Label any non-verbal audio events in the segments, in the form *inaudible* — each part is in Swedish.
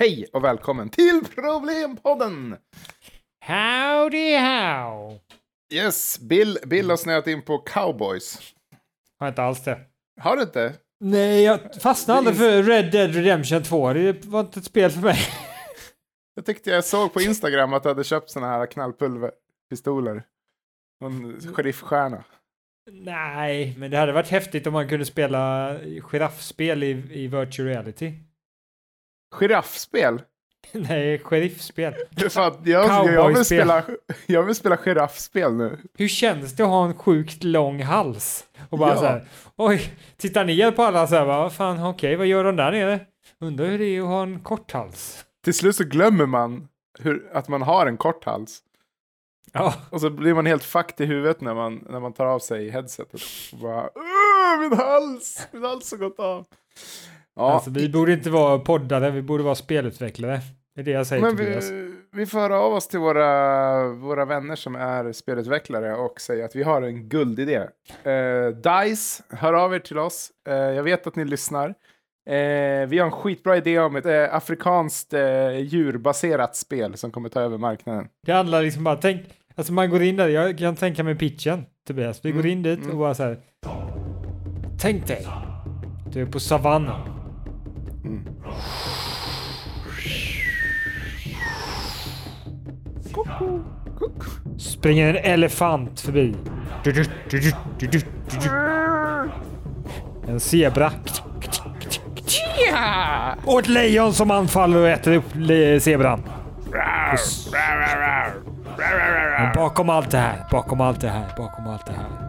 Hej och välkommen till Problempodden! Howdy how! Yes, Bill, Bill har snöat in på cowboys. Har inte alls det. Har du inte? Nej, jag fastnade aldrig för Red Dead Redemption 2. Det var inte ett spel för mig. *laughs* Jag tyckte jag såg på Instagram att du hade köpt såna här knallpulverpistoler. Någon sheriffstjärna. Nej, men det hade varit häftigt om man kunde spela giraffspel i, i virtual reality. Giraffspel? *laughs* Nej, sheriffspel. Fan, jag, jag, vill spela, jag vill spela giraffspel nu. Hur känns det att ha en sjukt lång hals? Och bara Ja. så här, oj, titta ner på alla så här, vad fan, okej, vad gör de där nere? Undrar hur det är att ha en kort hals. Till slut så glömmer man hur, att man har en kort hals. Ja, Och så blir man helt fucked i huvudet när man, när man tar av sig headsetet. Och bara, "Åh, min hals! Min hals har gått av. Ja, alltså vi borde inte vara poddare, vi borde vara spelutvecklare. Det är det jag säger men till vi, vi får höra av oss till våra, våra vänner som är spelutvecklare och säga att vi har en guldidé. Eh, DICE, hör av er till oss. Eh, jag vet att ni lyssnar. Eh, vi har en skitbra idé om ett eh, afrikanskt djurbaserat spel som kommer ta över marknaden. Det handlar liksom bara, tänk, alltså man går in där, jag kan tänka mig pitchen Tobias. Vi går Mm, in dit mm. och bara så här. Tänk dig, du är på savannen. Springer en elefant förbi. En zebra. Och ett lejon som anfaller och äter upp zebran. Men bakom allt det här, bakom allt det här, bakom allt det här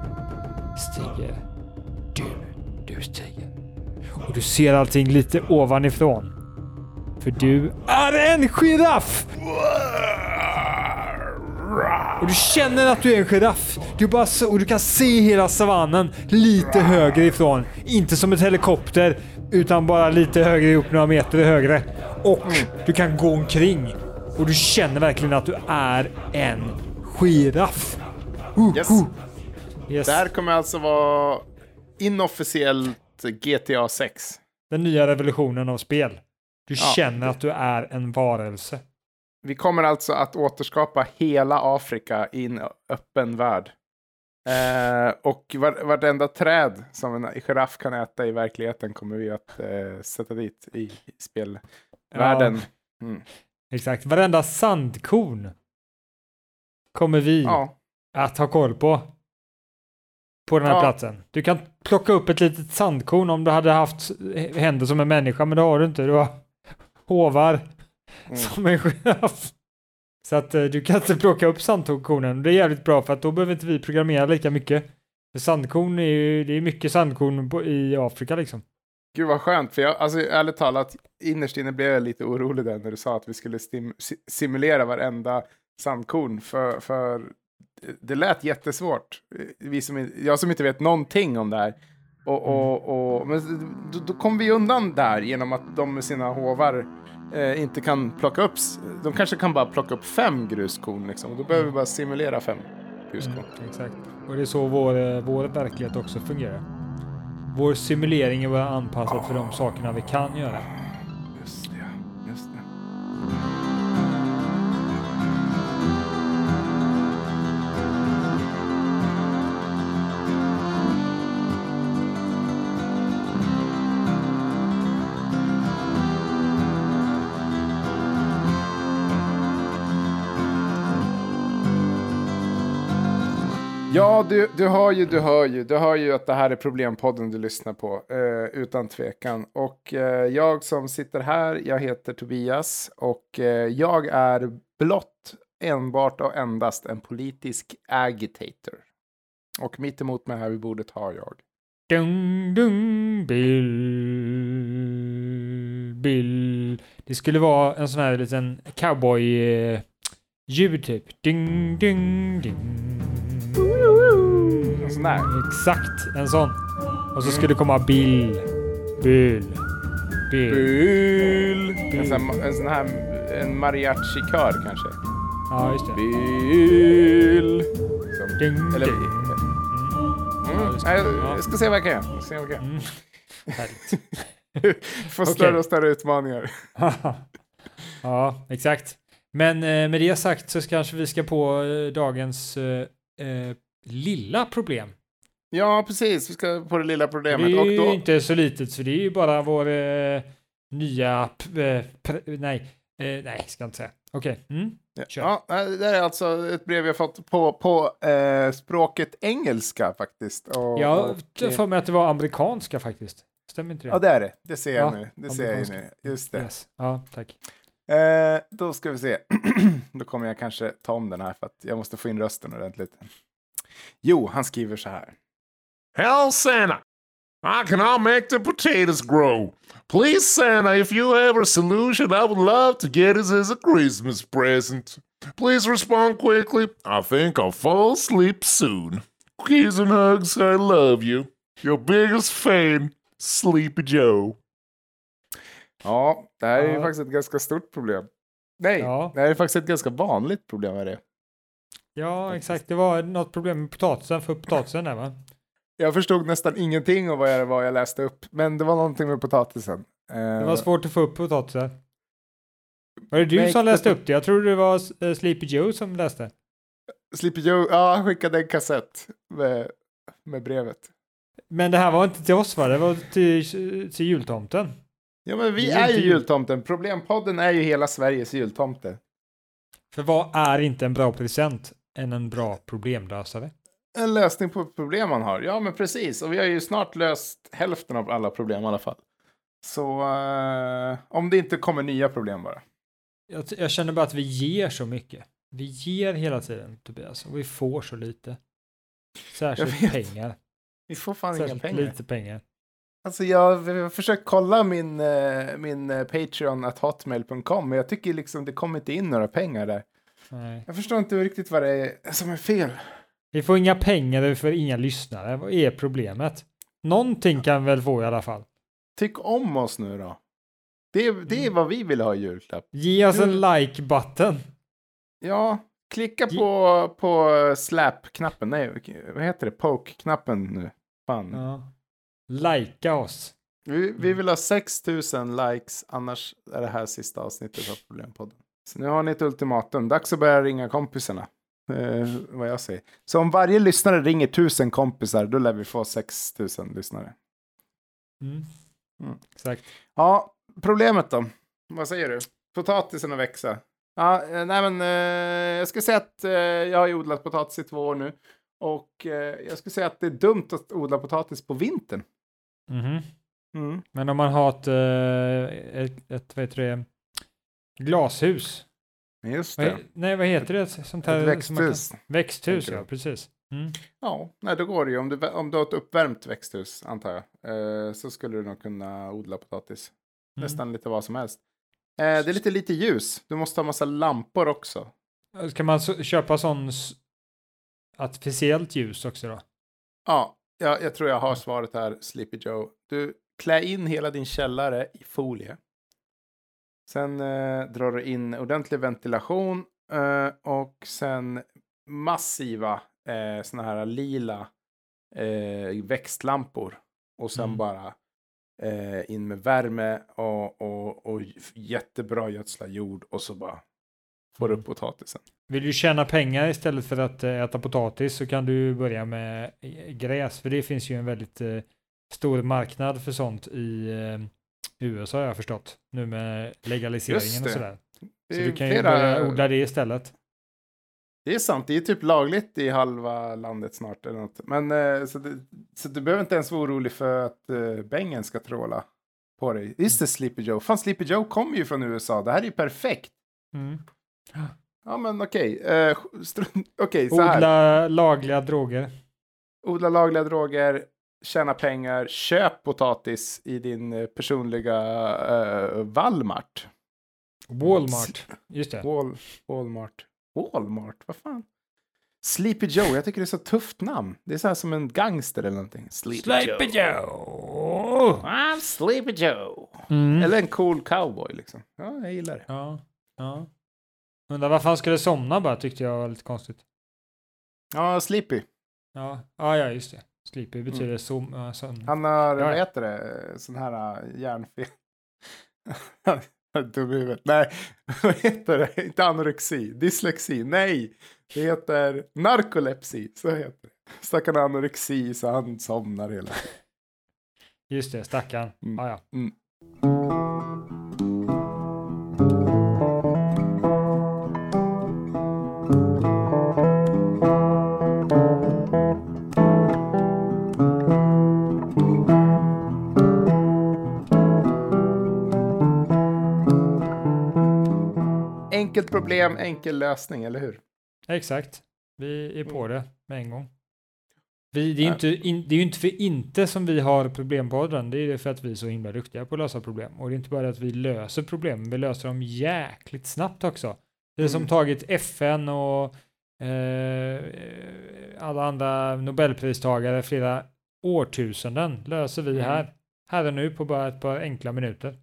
stiger du, du stiger. Och du ser allting lite ovanifrån. För du är en giraff! Och du känner att du är en giraff. Du, bara, och du kan se hela savannen lite högre ifrån. Inte som ett helikopter, utan bara lite högre upp, några meter högre. Och du kan gå omkring. Och du känner verkligen att du är en giraff. Uh, Yes. uh. Yes. Det här kommer alltså vara inofficiellt GTA 6. Den nya revolutionen av spel. Du Ja. känner att du är en varelse. Vi kommer alltså att återskapa hela Afrika i en öppen värld. Eh, och var, vartenda träd som en giraff kan äta i verkligheten kommer vi att eh, sätta dit i spelvärlden. Mm. Exakt. Varenda sandkorn kommer vi Ja. att ha koll på. På den här Ja. platsen. Du kan plocka upp ett litet sandkorn om du hade haft händer som en människa, men det har du inte. Du har hovar Mm. som en giraff. Så att eh, du kan inte plocka upp sandkornen. Det är jävligt bra för att då behöver inte vi programmera lika mycket. För sandkorn är ju, det är mycket sandkorn på, i Afrika liksom. Gud vad skönt, för jag, alltså ärligt talat, innerst inne blev jag lite orolig där när du sa att vi skulle stim, si, simulera varenda sandkorn, för, för det- lät jättesvårt. Vi som, jag som inte vet någonting om det här. Och, och, och, men då, då kom vi undan där genom att de med sina hovar eh, inte kan plocka upp, de kanske kan bara plocka upp fem gruskorn liksom. Då behöver vi bara simulera fem gruskorn. Mm, exakt. Och det är så vår, eh, vår verklighet också fungerar. Vår simulering är bara anpassad för de sakerna vi kan göra. Ja, du, du hör ju, du hör ju, du hör ju att det här är Problempodden du lyssnar på, eh, utan tvekan. Och eh, jag som sitter här, jag heter Tobias och eh, jag är blott enbart och endast en politisk agitator. Och mitt emot mig här vid bordet har jag. Dung, dung, Bill, Bill. Det skulle vara en sån här liten cowboy-ljud eh, typ. Ding, ding, ding. Sån där. Exakt, en sån. Och så skulle det komma Bill, Bill, Bill. Bill! En sån, här- en sån här, en mariachi-kör kanske. Ja, just det. Bill! Som, Ding, eller, ding. Mm, Ja, jag, Ja. jag ska se vad jag kan göra. Jag ska se vad jag kan Mm. *laughs* Härligt. göra. Få Okej. större och större utmaningar. *laughs* Ja, exakt. Men eh, med det sagt så kanske vi ska på eh, dagens eh, eh, lilla problem. Ja, precis. Vi ska på det lilla Det problemet. är Och ju då, inte så litet, så det är ju bara vår eh, nya... eh, nej, eh, nej, ska jag inte säga. Okej. Mm. Kör. ja, det där är alltså ett brev jag fått på, på eh, språket engelska faktiskt. Och, Jag och, för mig att det var amerikanska faktiskt. Stämmer inte det? Ja, det är det. Det ser jag Ja, nu. Det ser jag nu. Just det. Yes. Ja, tack. Eh, då ska vi se. *clears throat* då kommer jag kanske ta om den här för att jag måste få in rösten ordentligt. Jo, han skriver så här. Hell, Santa! I make the potatoes grow? Please, Santa, if you have a solution, I would love to get it as a Christmas present. Please respond quickly. I think I'll fall asleep soon. Kiss and hugs, I love you. Your biggest fan, Sleepy Joe. Ja, det här är ju Ja. faktiskt ett ganska stort problem. Nej, Ja. det här är faktiskt ett ganska vanligt problem. Är det. Ja, exakt. Det var något problem med potatisen, för potatisen där va? Jag förstod nästan ingenting av vad jag, vad jag läste upp, men det var någonting med potatisen. Eh, Det var svårt att få upp potatisen. Var det du Nej, som läste upp det? Jag trodde det var eh, Sleepy Joe som läste. Sleepy Joe, ja, han skickade en kassett med, med brevet. Men det här var inte till oss va? Det var till, till jultomten. Ja, men vi är ju jultomten. Problempodden är ju hela Sveriges jultomte. För vad är inte en bra present än en bra problemlösare? En lösning på problem man har. Ja, men precis. Och vi har ju snart löst hälften av alla problem i alla fall. Så eh, om det inte kommer nya problem bara. Jag, jag känner bara att vi ger så mycket. Vi ger hela tiden Tobias och vi får så lite. Särskilt pengar. Vi får fan inga Särskilt pengar. lite pengar. Alltså jag har försökt kolla min, eh, min eh, Patreon at hotmail.com men jag tycker liksom det kommer inte in några pengar där. Nej. Jag förstår inte riktigt vad det är som är fel. Vi får inga pengar vi får inga lyssnare. Vad är problemet? Någonting kan väl få i alla fall. Tyck om oss nu då. Det, är- det är vad vi vill ha i julklapp. Ge oss en like-button. Ja, klicka Ge- på, på slap-knappen. Nej, vad heter det? Poke-knappen nu. Fan. Ja. Likea oss. Vi, vi vill ha 6000 likes, annars är det här sista avsnittet av Problempodden. Så nu har ni ett ultimatum. Dags att börja ringa kompisarna. Eh, vad jag säger. Så om varje lyssnare ringer 1000 kompisar, då lär vi få 6000 lyssnare. Mm. Mm. Exakt. Ja, problemet då? Vad säger du? Potatisen att växa. Ja, eh, nej men eh, jag ska säga att eh, jag har ju odlat potatis i två år nu. Och eh, jag skulle säga att det är dumt att odla potatis på vintern. Mhm. Mm. Men om man har ett, eh, ett, ett vad heter det, glashus. Just det. nej, vad heter det? Sånt här, Ett man kan- växthus. Växthus, ja, precis. Mm. Ja, nej, då går det ju. Om du, om du har ett uppvärmt växthus, antar jag, eh, så skulle du nog kunna odla potatis. Mm. Nästan lite vad som helst. Eh, det är lite lite ljus. Du måste ha massa lampor också. Ska man så, köpa sån artificiellt ljus också då? Ja, jag, jag tror jag har svaret här, Sleepy Joe. Du klä in hela din källare i folie. Sen eh, drar du in ordentlig ventilation eh, och sen massiva eh, såna här lila eh, växtlampor. Och sen Mm. bara eh, in med värme och, och, och jättebra gödsla jord och så bara får du upp potatisen. Vill du tjäna pengar istället för att eh, äta potatis så kan du börja med eh, gräs. För det finns ju en väldigt stor marknad för sånt i eh, USA har jag förstått. Nu med legaliseringen och sådär. Så du kan ju flera- börja odla det istället. Det är sant, det är typ lagligt i halva landet snart eller något. Men eh, så, det, så du behöver inte ens vara orolig för att eh, bängen ska tråla på dig. Just det, Sleepy Joe. Fan, Sleepy Joe kommer ju från USA. Det här är ju perfekt. Mm. Ja, men okej. Eh, str- *laughs* okej, så här. Odla lagliga droger. Odla lagliga droger, tjäna pengar, köp potatis i din eh, personliga eh, Walmart. Walmart. Just det. Wal, Walmart. Walmart, vad fan? Sleepy Joe, jag tycker det är så tufft namn. Det är så här som en gangster eller någonting. Sleepy, Sleepy Joe! I'm Sleepy Joe. Mm. Eller en cool cowboy liksom. Ja, jag gillar det. Ja, ja. Undrar varför han skulle somna bara tyckte jag var lite konstigt. Ja, Sleepy. Ja, ja, ja just det. Sleepy betyder som, ja, sömn. Han har, Ja, vad heter det, sån här äh, hjärnfel. *laughs* Dum i huvudet. Nej, *laughs* vad heter det? Inte anorexi. Dyslexi. Nej, det heter narkolepsi. Så heter det. Stackarn har anorexi så han somnar hela tiden. Just det, stackarn. Mm. Ja, ja. Mm. Enkelt problem, enkel lösning, eller hur? Exakt. Vi är på Mm. det med en gång. Vi, det, är ju inte, in, det är inte för inte som vi har problempodden. Det är för att vi är så himla duktiga på att lösa problem. Och det är inte bara att vi löser problem, vi löser dem jäkligt snabbt också. Det är som Mm. tagit FN och eh, alla andra Nobelpristagare flera årtusenden löser vi Mm. här. Här och nu på bara ett par enkla minuter.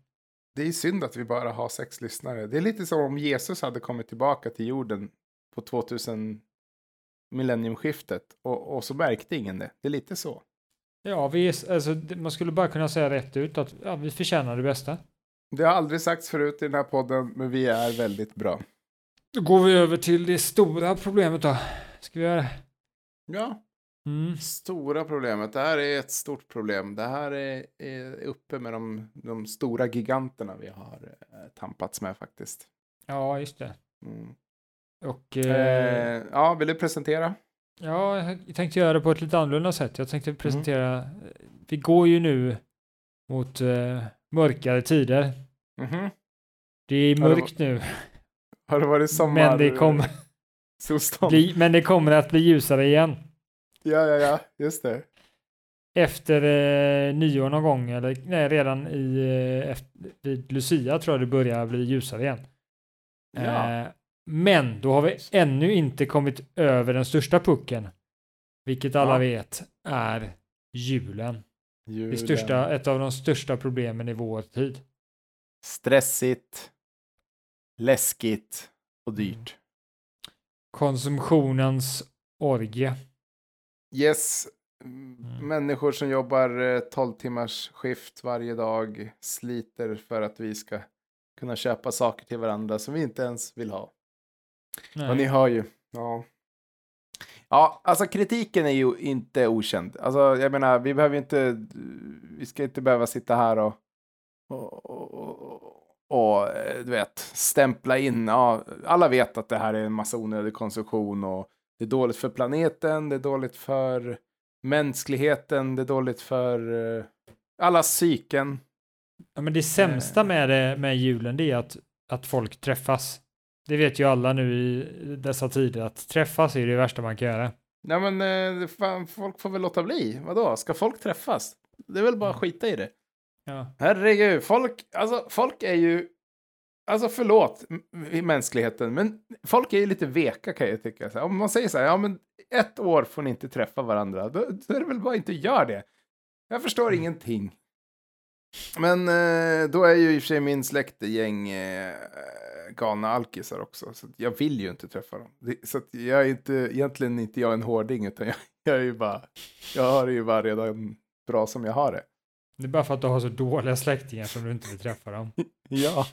Det är synd att vi bara har sex lyssnare. Det är lite som om Jesus hade kommit tillbaka till jorden på 2000 millenniumskiftet och, och så märkte ingen det. Det är lite så. Ja, vi alltså, man skulle bara kunna säga rätt ut att ja, vi förtjänar det bästa. Det har aldrig sagts förut i den här podden, men vi är väldigt bra. Då går vi över till det stora problemet då. Ska vi göra det? Ja, Mm. stora problemet. Det här är ett stort problem. Det här är, är uppe med de, de stora giganterna vi har eh, tampats med faktiskt. Ja, just det. Mm. Och eh, Eh, ja, vill du presentera? ja, jag tänkte göra det på ett lite annorlunda sätt. Jag tänkte presentera. Vi går ju nu mot eh, mörkare tider. Mhm. Det är Ja, det mörkt nu, Har det varit sommar? men det, solstånd? *laughs* bli, men det kommer att bli ljusare igen. Ja, ja, ja, just det. Efter eh, nyår någon gång, eller nej, redan i, eh, vid Lucia tror jag det börjar bli ljusare igen. Ja. Eh, men då har vi ännu inte kommit över den största pucken, vilket alla Ja. vet är julen. Det Julen. största, ett av de största problemen i vår tid. Stressigt, läskigt och dyrt. Konsumtionens orgie. Yes, Mm. människor som jobbar eh, 12 timmars skift varje dag sliter för att vi ska kunna köpa saker till varandra som vi inte ens vill ha. Nej. Och ni hör ju. Ja. Ja, alltså kritiken är ju inte okänd. Alltså, jag menar, vi behöver inte, vi ska inte behöva sitta här och, och, och, och, och eh, du vet, stämpla in. Ja, alla vet att det här är en massa onödig konsumtion och det är dåligt för planeten, det är dåligt för mänskligheten, det är dåligt för eh, allas psyken. Ja, men det sämsta Eh. med, det, med julen det är att, att folk träffas. Det vet ju alla nu i dessa tider att träffas är det värsta man kan göra. Nej men eh, fan, folk får väl låta bli. Vadå, ska folk träffas? Det är väl bara att skita i det. Ja. Herregud, folk, alltså, folk är ju... Alltså förlåt i mänskligheten, men folk är ju lite veka kan jag tycka. Så om man säger så här, ja men ett år får ni inte träffa varandra, då, då är det väl bara inte gör det. Jag förstår Mm. ingenting. Men eh, då är ju i och för sig min släkt gäng eh, galna alkisar också, så jag vill ju inte träffa dem. Det, så jag är inte, egentligen inte jag en hårding, utan *laughs* jag, jag är ju bara, jag har det ju bara redan bra som jag har det. Det är bara för att du har så dåliga släktingar som du inte vill träffa dem. *laughs* Ja,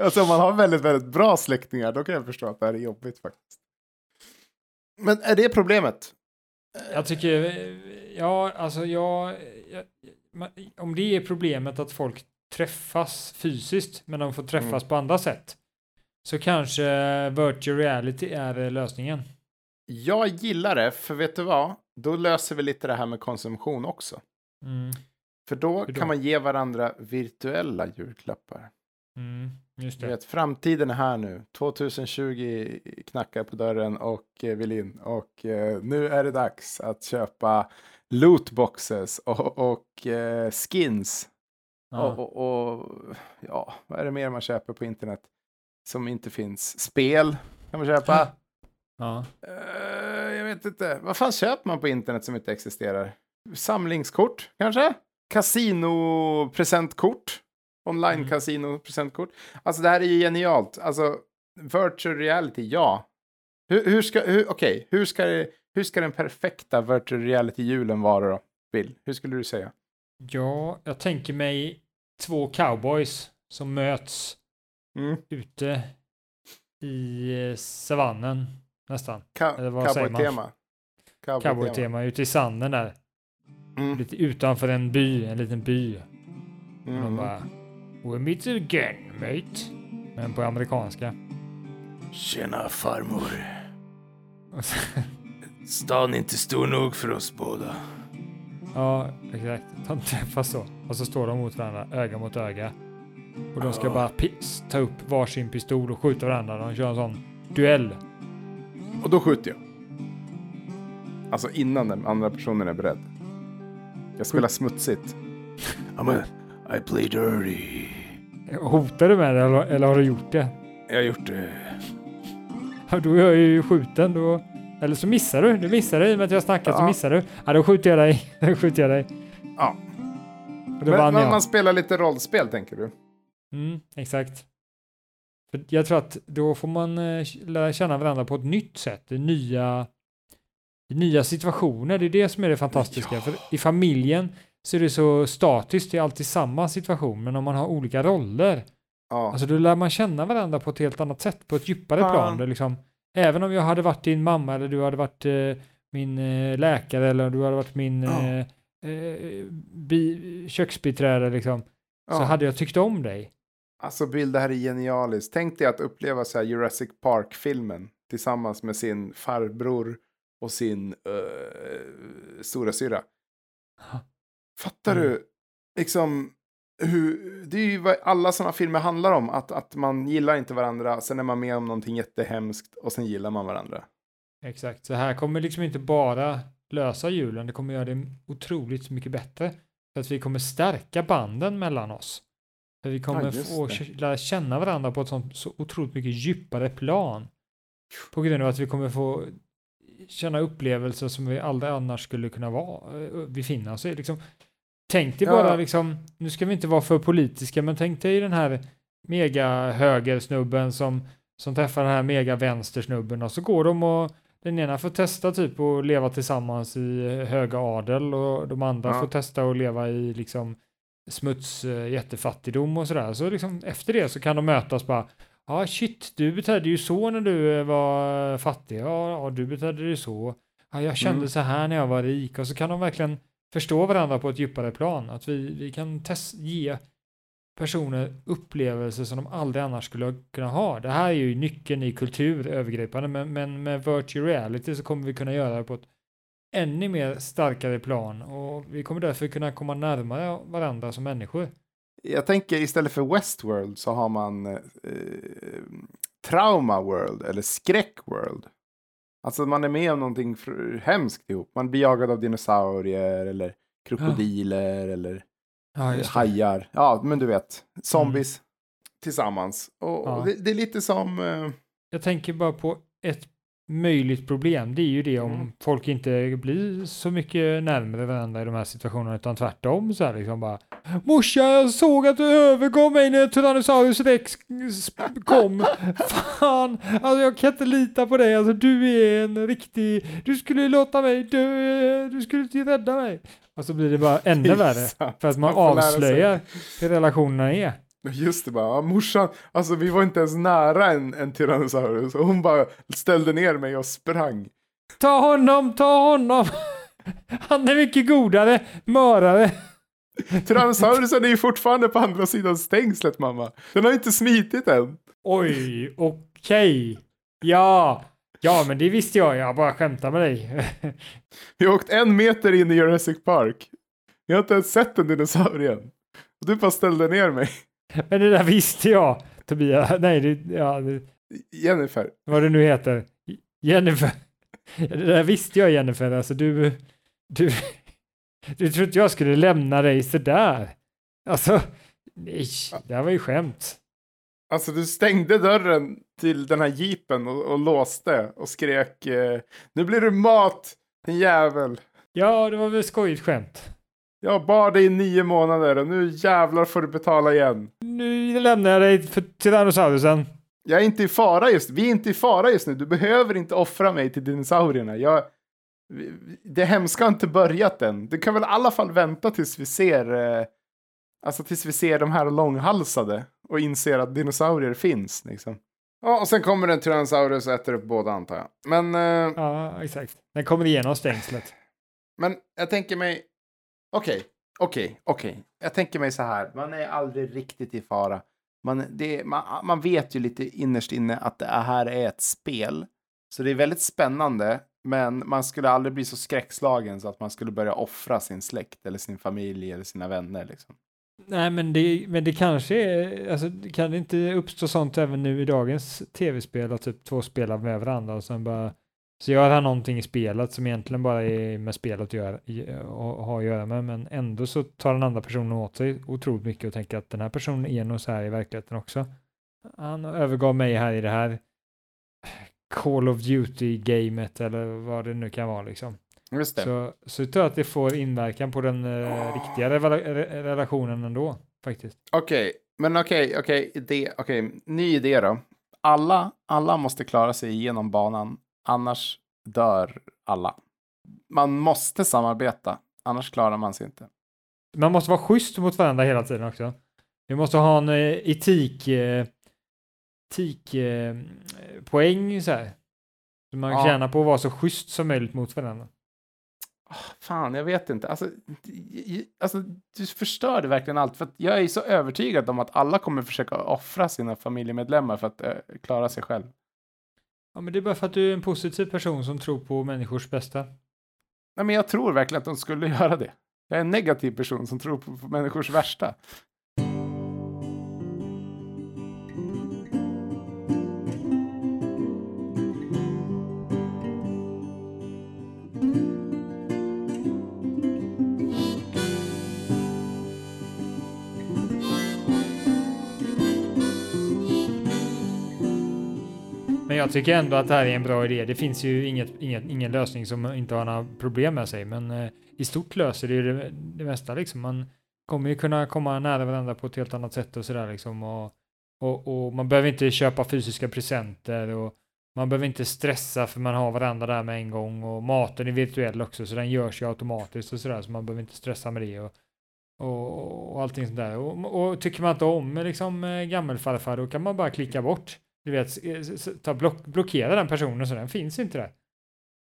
alltså om man har väldigt, väldigt bra släktingar då kan jag förstå att det här är jobbigt faktiskt. Men är det problemet? Jag tycker, eh, ja, alltså jag, jag om det är problemet att folk träffas fysiskt, men de får träffas Mm. på andra sätt, så kanske virtual reality är lösningen. Jag gillar det, för vet du vad? Då löser vi lite det här med konsumtion också. Mm, För då, då? kan man ge varandra virtuella julklappar. mm, just det. vet, framtiden är här nu. 2020 knackar på dörren och eh, vill in. Och eh, nu är det dags att köpa lootboxes och, och eh, skins Ja. Och, och, och ja, vad är det mer man köper på internet som inte finns? Spel kan man köpa. Ja. Eh, jag vet inte. Vad fan köper man på internet som inte existerar? Samlingskort kanske? Kasinopresentkort? Online Mm. kasinopresentkort? Alltså det här är ju genialt. Alltså virtual reality, ja. Hur, hur ska, hur, okej, hur ska hur ska den perfekta virtual reality-julen vara då? Bill, hur skulle du säga? Ja, jag tänker mig två cowboys som möts Mm. ute i eh, savannen nästan. Ka-. Cowboy-tema. Cowboy-tema ute i sanden där. Mm. Lite utanför en by, en liten by. Och de Mm. bara We'll meet again mate. Men på amerikanska. Tjena farmor. *laughs* Stan är inte stor nog för oss båda. Ja, exakt. De träffas så. Och så står de mot varandra, öga mot öga. Och de ska Ja. bara pis, ta upp varsin pistol och skjuta varandra. De kör en sån duell. Och då skjuter jag. Alltså innan den andra personen är beredd. Jag spelar smutsigt. I'm a, I play dirty. Hotar du med det eller, eller har du gjort det? Jag har gjort det. Ja, då är jag ju skjuten då. Eller så missar du. Du missar det i och med att jag snackat så Ja. missar du. Ja, då skjuter jag dig. *laughs* Då skjuter jag dig. Ja. Men, jag. man spelar lite rollspel tänker du? Mm, exakt. För jag tror att då får man eh, lära känna varandra på ett nytt sätt. I nya, i nya situationer. Det är det som är det fantastiska. Ja. För i familjen så är det så statiskt. Det är alltid samma situation. Men om man har olika roller. Ja. Alltså då lär man känna varandra på ett helt annat sätt. På ett djupare Ja. plan. Det liksom, även om jag hade varit din mamma eller du hade varit eh, min eh, läkare eller du hade varit min Ja. eh, eh, bi, köksbiträde liksom. Så hade jag tyckt om dig. Alltså Bill, det här är genialiskt. Tänk dig att uppleva så här Jurassic Park-filmen tillsammans med sin farbror och sin uh, stora syra. Fattar Mm. du? Liksom, hur, det är ju vad alla sådana filmer handlar om. Att, att man gillar inte varandra, sen är man med om någonting jättehemskt och sen gillar man varandra. Exakt, så här kommer liksom inte bara lösa julen, det kommer göra det otroligt mycket bättre. För att vi kommer stärka banden mellan oss. För vi kommer just få det. lära känna varandra på ett sånt så otroligt mycket djupare plan. På grund av att vi kommer få känna upplevelser som vi aldrig annars skulle kunna vara, eh, befinna oss i. Liksom, tänk dig Ja. bara liksom, nu ska vi inte vara för politiska, men tänk dig den här mega högersnubben som, som träffar den här mega vänstersnubben och så går de och den ena får testa typ att leva tillsammans i höga adel och de andra Ja. får testa att leva i liksom smuts, eh, jättefattigdom och sådär. Så liksom efter det så kan de mötas bara Ja, shit, du betedde ju så när du eh, var eh, fattig. Ja, ja du betedde ju så. Ja, jag kände Mm. så här när jag var rik. Och så kan de verkligen förstå varandra på ett djupare plan. Att vi, vi kan test, ge personer upplevelser som de aldrig annars skulle kunna ha. Det här är ju nyckeln i kultur övergripande, men, men med virtual reality så kommer vi kunna göra det på ett ännu mer starkare plan och vi kommer därför kunna komma närmare varandra som människor. Jag tänker istället för Westworld så har man eh, Trauma World eller Skräck World. Alltså man är med om någonting hemskt ihop. Man blir jagad av dinosaurier eller krokodiler eller Ja, hajar. Ja, men du vet. Zombies tillsammans. Och, Ja. och det, det är lite som... Eh, Jag tänker bara på ett möjligt problem. Det är ju det om Mm. folk inte blir så mycket närmare varandra i de här situationerna utan tvärtom så här liksom bara Morsa, jag såg att du övergav mig när Tyrannosaurus rex kom. *laughs* Fan, alltså jag kan inte lita på dig. Alltså du är en riktig, du skulle låta mig dö, du skulle inte rädda mig. Och så blir det bara ännu *laughs* värre. För att man avslöjar hur relationerna är. Just det, bara, ja, morsan, alltså vi var inte ens nära en, en Tyrannosaurus. Och hon bara ställde ner mig och sprang. Ta honom, ta honom! *laughs* Han är mycket godare, mörare. Tyrannosaurusen är ju fortfarande på andra sidan stängslet, mamma. Den har inte smitit än. Oj, okej. Ja, ja, men det visste jag. Jag bara skämtar med dig. *laughs* Vi har åkt en meter in i Jurassic Park. Jag har inte ens sett en dinosaurie än. Du bara ställde ner mig. *laughs* Men det där visste jag, Tobias. *laughs* Nej, det, ja, det, Jennifer. vad det nu heter. Jennifer. *laughs* Det där visste jag, Jennifer. Alltså du, du, du trodde inte jag skulle lämna dig sådär. Alltså, nej, det här var ju skämt. Alltså du stängde dörren till den här jeepen och, och låste och skrek eh, Nu blir det mat, din jävel. Ja, det var väl skojigt skämt. Jag bar dig i nio månader och nu jävlar får du betala igen. Nu lämnar jag dig för Tyrannosaurusen. Jag är inte i fara just Vi är inte i fara just nu. Du behöver inte offra mig till dinosaurierna. Jag, det hemska har inte börjat än. Du kan väl i alla fall vänta tills vi ser eh, Alltså tills vi ser de här långhalsade. och inser att dinosaurier finns. Liksom. Ja, och sen kommer en Tyrannosaurus och äter upp båda antar jag. Men, eh, Ja, exakt. Den kommer igenom stängslet. men jag tänker mig, okej, okej, okej. Jag tänker mig så här, man är aldrig riktigt i fara. Man, det, man, man vet ju lite innerst inne att det här är ett spel. Så det är väldigt spännande, men man skulle aldrig bli så skräckslagen så att man skulle börja offra sin släkt eller sin familj eller sina vänner. Liksom. Nej, men det, men det kanske är, alltså kan det inte uppstå sånt även nu i dagens tv-spel, att typ två spelar med varandra och sen bara, så gör han någonting i spelet som egentligen bara är med spelet att göra, och har att göra med, men ändå så tar den andra personen åt sig otroligt mycket och tänker att den här personen är nog så här i verkligheten också. Han övergav mig här i det här Call of Duty-gamet eller vad det nu kan vara liksom. Just det. Så, så jag tror att det får inverkan på den eh, riktiga re- relationen ändå, faktiskt. Okej, men okej, okej, idé, okej, ny idé då. Alla, alla måste klara sig igenom banan, annars dör alla. Man måste samarbeta, annars klarar man sig inte. Man måste vara schysst mot varandra hela tiden också. Vi måste ha en eh, etik, eh, etik eh, poäng så här. Så man Ja. tjänar på att vara så schysst som möjligt mot varandra. Fan, jag vet inte. Alltså, alltså, du förstörde verkligen allt. För jag är så övertygad om att alla kommer försöka offra sina familjemedlemmar för att eh, klara sig själv. Ja, men det är bara för att du är en positiv person som tror på människors bästa. Nej, men jag tror verkligen att de skulle *laughs* göra det. Jag är en negativ person som tror på, på människors värsta. Jag tycker ändå att det här är en bra idé. Det finns ju inget, inget, ingen lösning som inte har några problem med sig, men eh, i stort löser det ju det, det mesta liksom. Man kommer ju kunna komma nära varandra på ett helt annat sätt och sådär liksom. Och, och, och man behöver inte köpa fysiska presenter och man behöver inte stressa för man har varandra där med en gång och maten är virtuell också så den görs ju automatiskt och sådär så man behöver inte stressa med det och, och, och allting sånt där. Och, och tycker man inte om liksom eh, gammelfarfar då kan man bara klicka bort du vet, s- ta block, blockera den personen så den finns inte där.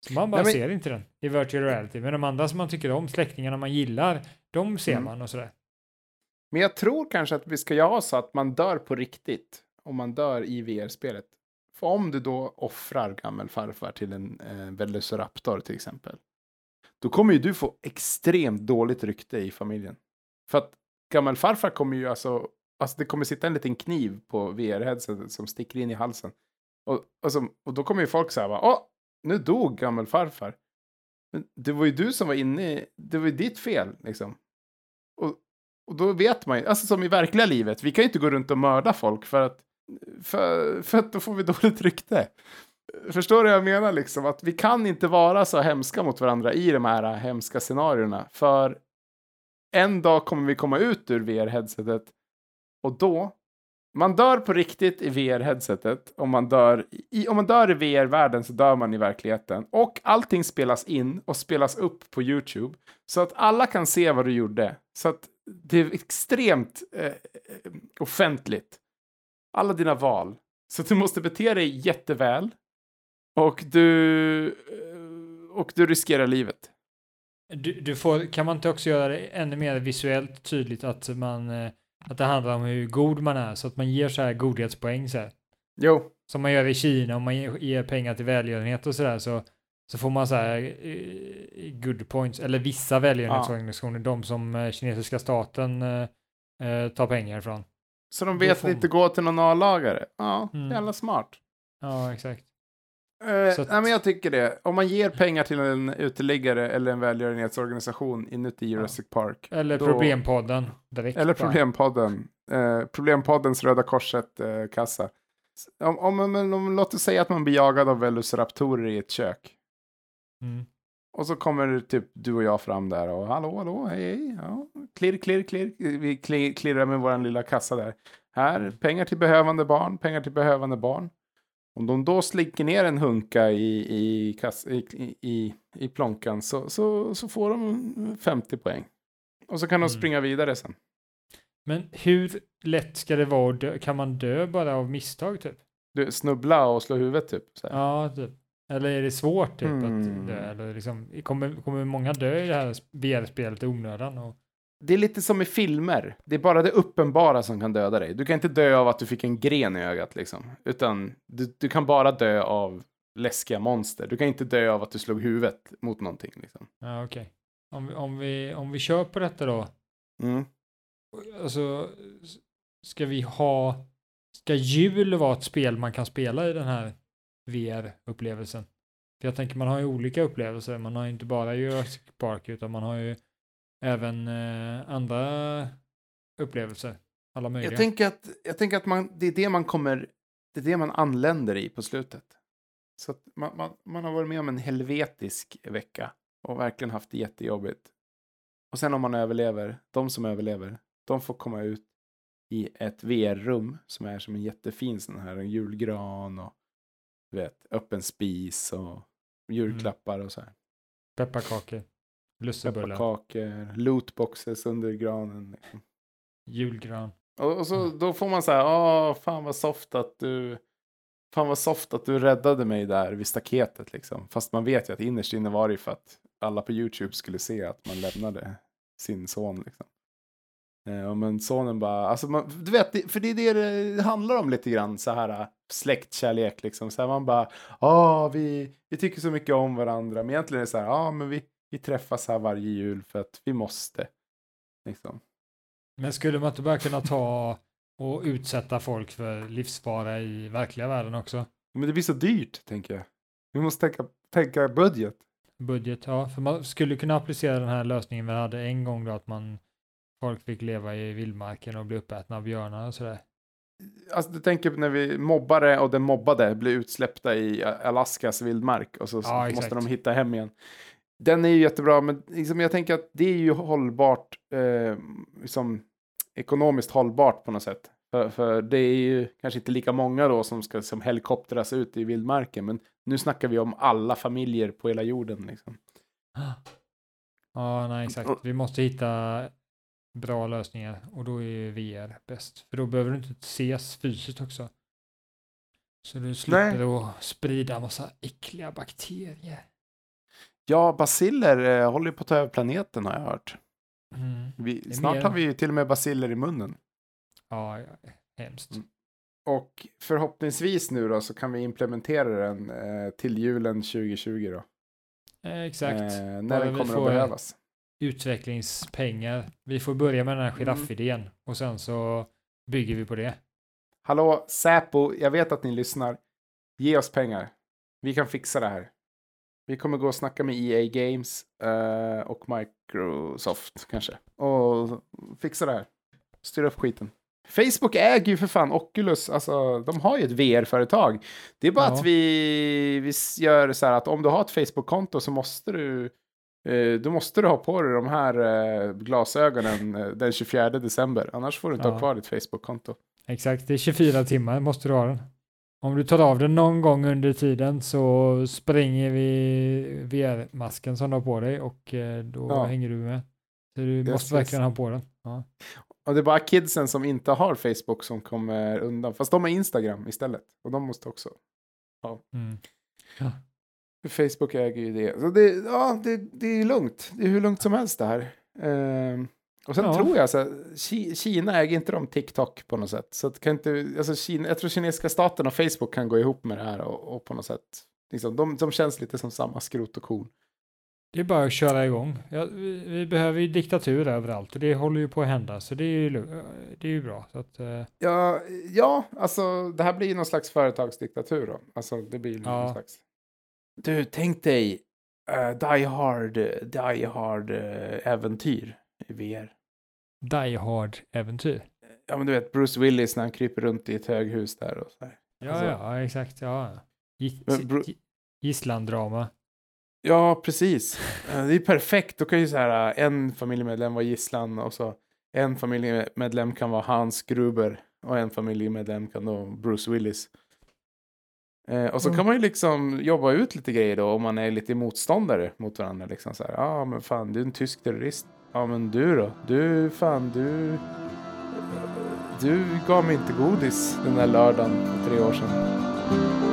Så man bara Nej, men- ser inte den i virtual reality. Men de andra som man tycker om, släktingarna man gillar, de ser Mm. man och sådär. Men jag tror kanske att vi ska göra så att man dör på riktigt om man dör i VR-spelet. För om du då offrar gammelfarfar till en eh, Velociraptor till exempel, då kommer ju du få extremt dåligt rykte i familjen. För att gammelfarfar kommer ju alltså, alltså det kommer sitta en liten kniv på VR-headsetet som sticker in i halsen. Och, och, som, och då kommer ju folk säga, åh, nu dog gammelfarfar. Men det var ju du som var inne i, det var ju ditt fel liksom. Och, och då vet man ju, alltså som i verkliga livet, vi kan ju inte gå runt och mörda folk för att, för, för att då får vi dåligt rykte. Förstår du vad jag menar liksom? Att vi kan inte vara så hemska mot varandra i de här hemska scenarierna. För en dag kommer vi komma ut ur VR-headsetet och då, man dör på riktigt i VR-headsetet. Om man dör i, om man dör i VR-världen så dör man i verkligheten. Och allting spelas in och spelas upp på YouTube. Så att alla kan se vad du gjorde. Så att det är extremt eh, eh offentligt. Alla dina val. Så du måste bete dig jätteväl. Och du, eh, och du riskerar livet. Du, du får, kan man inte också göra det ännu mer visuellt tydligt att man eh, att det handlar om hur god man är så att man ger så här godhetspoäng så här. Jo, Som man gör i Kina om man ger, pengar till välgörenhet och sådär så, så får man så här eh, good points eller vissa välgörenhetsorganisationer, de som eh, kinesiska staten eh, eh, tar pengar ifrån. så de vet att man- inte gå till någon A-lagare. Ja, Mm. jävla smart. Ja, exakt. Eh, Så att- Nej, men jag tycker det. Om man ger pengar till en uteliggare eller en välgörenhetsorganisation inuti Jurassic Park. Eller då- Problempodden direkt. Eller. Problempodden. Eh, Problempoddens Röda Korset-kassa. om, om, om, om, låt oss säga att man blir jagad av velociraptorer i ett kök. Mm. Och så kommer typ du och jag fram där och hallå, hallå, hej, hej, ja, klirr, klirr, klirr. Vi kli- klirrar med vår lilla kassa där. Här, pengar till behövande barn, pengar till behövande barn. Om de då slinker ner en hunka i, i, kass, i, i, i, plånkan så, så, så får de 50 poäng. Och så kan de Mm. springa vidare sen. Men hur lätt ska det vara att dö? Kan man dö bara av misstag typ? Du, snubbla och slå huvudet typ. Ja, typ. Eller är det svårt typ Mm. att dö? Eller liksom, kommer, kommer många dö i det här VR-spelet i onödan? Och, Det är lite som i filmer. Det är bara det uppenbara som kan döda dig. Du kan inte dö av att du fick en gren i ögat liksom. Utan du, du kan bara dö av läskiga monster. Du kan inte dö av att du slog huvudet mot någonting liksom. ja, okej. Om, vi- om, vi, om vi kör på detta då. Mm. Alltså, ska vi ha... Ska jul vara ett spel man kan spela i den här VR-upplevelsen? För jag tänker man har ju olika upplevelser. Man har ju inte bara Jurassic Park utan man har ju även eh, andra upplevelser. Alla möjliga. Jag tänker att, jag tänker att man, det är det man kommer, det är det man anländer i på slutet. Så att man, man, man har varit med om en helvetisk vecka och verkligen haft det jättejobbigt. Och sen om man överlever, de som överlever, de får komma ut i ett VR-rum som är som en jättefin sån här en julgran och du vet, öppen spis och julklappar och så här. Pepparkakor. Lussebullar. Pepparkakor, lootboxes under granen. Liksom. Julgran. Och, och så Mm. då får man säga, åh fan vad soft att du Fan vad soft att du räddade mig där vid staketet liksom. Fast man vet ju att innerst inne var det för att alla på YouTube skulle se att man lämnade sin son liksom. Eh, men sonen bara, alltså man, du vet, för det är det det handlar om lite grann så här äh, släktkärlek liksom. Så här, man bara, ja vi, vi tycker så mycket om varandra. Men egentligen är det så här, ja men vi, vi träffas här varje jul för att vi måste. Liksom. Men skulle man inte bara kunna ta och utsätta folk för livsfara i verkliga världen också? Men det blir så dyrt, tänker jag. Vi måste tänka, tänka budget. Budget, ja. För man skulle kunna applicera den här lösningen vi hade en gång då att man folk fick leva i vildmarken och bli uppätna av björnar och sådär. Alltså, du tänker när vi mobbare och den mobbade blir utsläppta i Alaskas vildmark och så, så Ja, måste exakt. de hitta hem igen. Den är ju jättebra, men liksom, jag tänker att det är ju hållbart, eh, liksom, ekonomiskt hållbart på något sätt. För, för det är ju kanske inte lika många då som ska som helikoptras ut i vildmarken, men nu snackar vi om alla familjer på hela jorden. Liksom. *gasps* Ja, nej exakt. Vi måste hitta bra lösningar och då är ju VR bäst. För då behöver du inte ses fysiskt också. Så du slipper att sprida massa äckliga bakterier. Ja, basiller eh, håller på att ta över planeten har jag hört. Mm. Vi, snart mer- har vi ju till och med basiller i munnen. Ja, hemskt. Mm. Och förhoppningsvis nu då så kan vi implementera den eh, till julen 2020 då. Eh, exakt. Eh, när Bara den kommer att behövas. Utvecklingspengar. Vi får börja med den här Mm. giraffidén och sen så bygger vi på det. Hallå, Säpo, jag vet att ni lyssnar. Ge oss pengar. Vi kan fixa det här. Vi kommer gå och snacka med EA Games eh, och Microsoft kanske. Och fixa det här. Styra upp skiten. Facebook äger ju för fan Oculus, alltså de har ju ett VR-företag. Det är bara Ja. att vi, vi gör så här att om du har ett Facebook-konto så måste du eh, då måste du ha på dig de här eh, glasögonen eh, den 24 december. Annars får du inte Ja. ha kvar ditt Facebook-konto. Exakt, det är 24 timmar måste du ha den. Om du tar av den någon gång under tiden så spränger vi VR-masken som du har på dig och eh, då Ja. hänger du med. Så du Yes, måste verkligen ha på den. Ja. Och det är bara kidsen som inte har Facebook som kommer undan. Fast de har Instagram istället. Och de måste också. Mm. För Facebook äger ju det. Så det, ja, det, det är lugnt. Det är hur lugnt som helst det här. Ehm, och sen Ja. tror jag så här, Ki- Kina äger inte de TikTok på något sätt. Så att kan inte, alltså Kina, jag tror kinesiska staten och Facebook kan gå ihop med det här och, och på något sätt. Liksom, de, de känns lite som samma skrot och korn. Det är bara att köra igång. Ja, vi, vi behöver ju diktatur överallt och det håller ju på att hända så det är ju, det är ju bra. Att, eh, Ja, ja, alltså det här blir ju någon slags företagsdiktatur då. Alltså det blir ju Ja. någon slags. Du, tänk dig uh, Die Hard, Die Hard eh, äventyr i VR. Die Hard-äventyr. Ja, men du vet Bruce Willis när han kryper runt i ett höghus där och så här. Ja, Alltså- ja, exakt. Ja. Gisslandrama. Ja, precis. Det är perfekt. Då kan ju så här eh, en familjemedlem vara gisslan och så en familjemedlem kan vara Hans Gruber och en familjemedlem kan då Bruce Willis. Eh, och så Mm. kan man ju liksom jobba ut lite grejer då om man är lite motståndare mot varandra. Liksom så här, ja men fan du är en tysk terrorist. Ja men du då? Du fan du du gav mig inte godis den där lördagen för tre år sedan.